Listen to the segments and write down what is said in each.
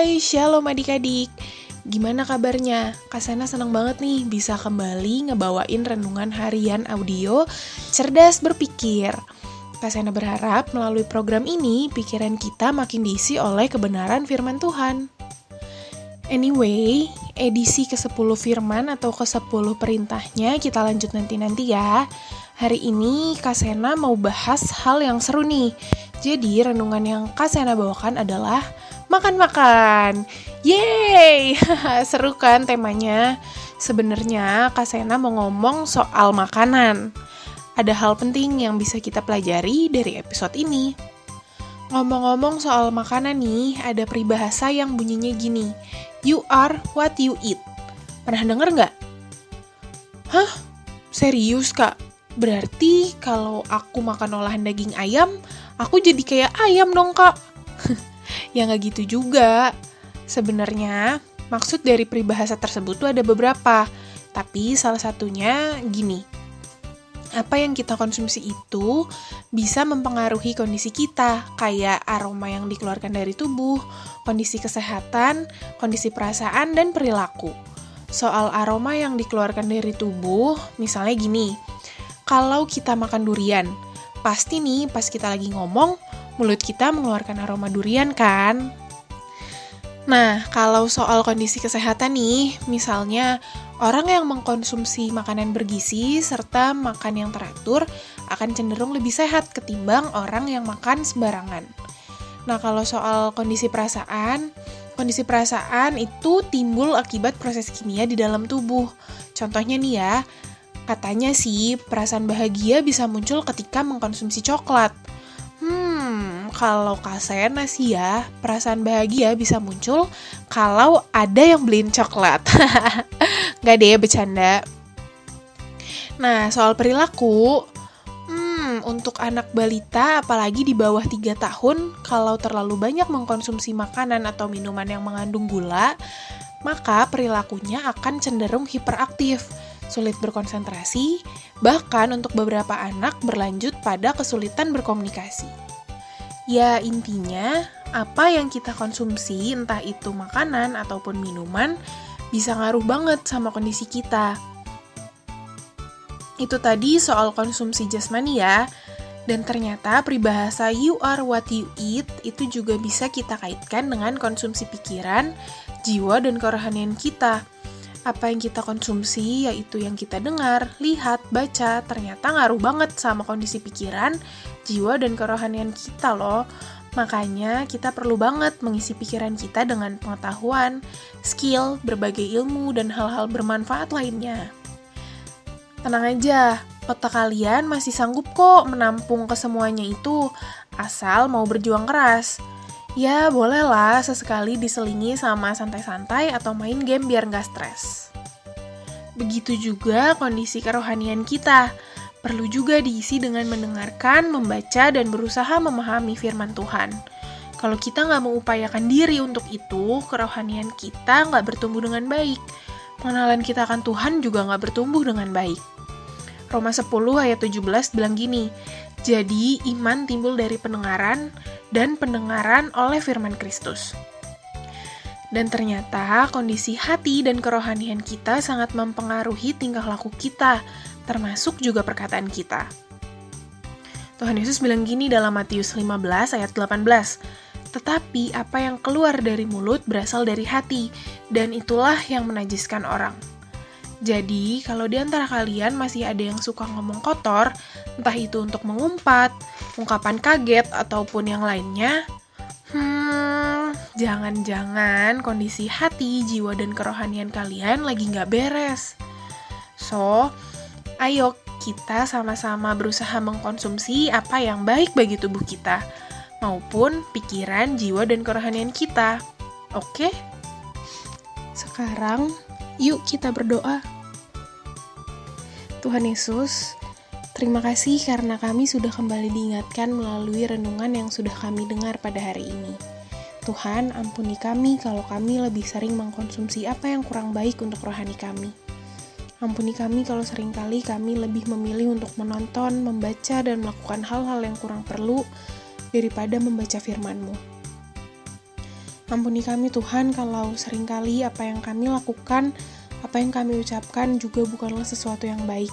Shalom adik-adik. Gimana kabarnya? Kasana senang banget nih bisa kembali ngebawain renungan harian audio Cerdas Berpikir. Kasana berharap melalui program ini pikiran kita makin diisi oleh kebenaran firman Tuhan. Anyway, edisi ke-10 firman atau ke-10 perintahnya kita lanjut nanti-nanti ya. Hari ini Kasena mau bahas hal yang seru nih. Jadi renungan yang Kasena bawakan adalah makan-makan. Yeay! Seru kan temanya? Sebenarnya Kasena mau ngomong soal makanan. Ada hal penting yang bisa kita pelajari dari episode ini. Ngomong-ngomong soal makanan nih, ada peribahasa yang bunyinya gini. You are what you eat. Pernah denger nggak? Hah? Serius, Kak? Berarti kalau aku makan olahan daging ayam, aku jadi kayak ayam dong kak. ya nggak gitu juga. Sebenarnya maksud dari peribahasa tersebut tuh ada beberapa, tapi salah satunya gini. Apa yang kita konsumsi itu bisa mempengaruhi kondisi kita, kayak aroma yang dikeluarkan dari tubuh, kondisi kesehatan, kondisi perasaan, dan perilaku. Soal aroma yang dikeluarkan dari tubuh, misalnya gini, kalau kita makan durian, Pasti nih pas kita lagi ngomong, mulut kita mengeluarkan aroma durian kan? Nah, kalau soal kondisi kesehatan nih, misalnya orang yang mengkonsumsi makanan bergizi serta makan yang teratur akan cenderung lebih sehat ketimbang orang yang makan sembarangan. Nah, kalau soal kondisi perasaan, kondisi perasaan itu timbul akibat proses kimia di dalam tubuh. Contohnya nih ya, Katanya sih, perasaan bahagia bisa muncul ketika mengkonsumsi coklat. Kalau Kasena sih ya, perasaan bahagia bisa muncul kalau ada yang beliin coklat. Gak deh, bercanda. Nah, soal perilaku, hmm, untuk anak balita, apalagi di bawah 3 tahun, kalau terlalu banyak mengkonsumsi makanan atau minuman yang mengandung gula, maka perilakunya akan cenderung hiperaktif sulit berkonsentrasi, bahkan untuk beberapa anak berlanjut pada kesulitan berkomunikasi. Ya, intinya apa yang kita konsumsi, entah itu makanan ataupun minuman, bisa ngaruh banget sama kondisi kita. Itu tadi soal konsumsi jasmani ya. Dan ternyata peribahasa you are what you eat itu juga bisa kita kaitkan dengan konsumsi pikiran, jiwa, dan kerohanian kita apa yang kita konsumsi, yaitu yang kita dengar, lihat, baca, ternyata ngaruh banget sama kondisi pikiran, jiwa, dan kerohanian kita loh. Makanya kita perlu banget mengisi pikiran kita dengan pengetahuan, skill, berbagai ilmu, dan hal-hal bermanfaat lainnya. Tenang aja, otak kalian masih sanggup kok menampung kesemuanya itu, asal mau berjuang keras. Ya bolehlah sesekali diselingi sama santai-santai atau main game biar nggak stres. Begitu juga kondisi kerohanian kita. Perlu juga diisi dengan mendengarkan, membaca, dan berusaha memahami firman Tuhan. Kalau kita nggak mengupayakan diri untuk itu, kerohanian kita nggak bertumbuh dengan baik. Pengenalan kita akan Tuhan juga nggak bertumbuh dengan baik. Roma 10 ayat 17 bilang gini, Jadi iman timbul dari pendengaran, dan pendengaran oleh firman Kristus. Dan ternyata kondisi hati dan kerohanian kita sangat mempengaruhi tingkah laku kita, termasuk juga perkataan kita. Tuhan Yesus bilang gini dalam Matius 15 ayat 18, Tetapi apa yang keluar dari mulut berasal dari hati, dan itulah yang menajiskan orang. Jadi, kalau di antara kalian masih ada yang suka ngomong kotor, entah itu untuk mengumpat, ungkapan kaget, ataupun yang lainnya, hmm, jangan-jangan kondisi hati, jiwa, dan kerohanian kalian lagi nggak beres. So, ayo kita sama-sama berusaha mengkonsumsi apa yang baik bagi tubuh kita, maupun pikiran, jiwa, dan kerohanian kita. Oke? Sekarang, Yuk kita berdoa. Tuhan Yesus, terima kasih karena kami sudah kembali diingatkan melalui renungan yang sudah kami dengar pada hari ini. Tuhan, ampuni kami kalau kami lebih sering mengkonsumsi apa yang kurang baik untuk rohani kami. Ampuni kami kalau sering kali kami lebih memilih untuk menonton, membaca, dan melakukan hal-hal yang kurang perlu daripada membaca firman-Mu. Ampuni kami Tuhan kalau sering kali apa yang kami lakukan, apa yang kami ucapkan juga bukanlah sesuatu yang baik.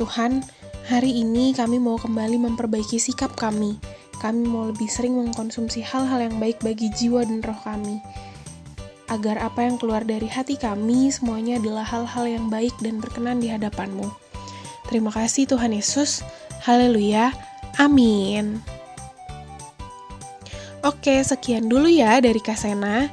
Tuhan, hari ini kami mau kembali memperbaiki sikap kami. Kami mau lebih sering mengkonsumsi hal-hal yang baik bagi jiwa dan roh kami. Agar apa yang keluar dari hati kami semuanya adalah hal-hal yang baik dan berkenan di hadapan-Mu. Terima kasih Tuhan Yesus. Haleluya. Amin. Oke, sekian dulu ya dari Kasena.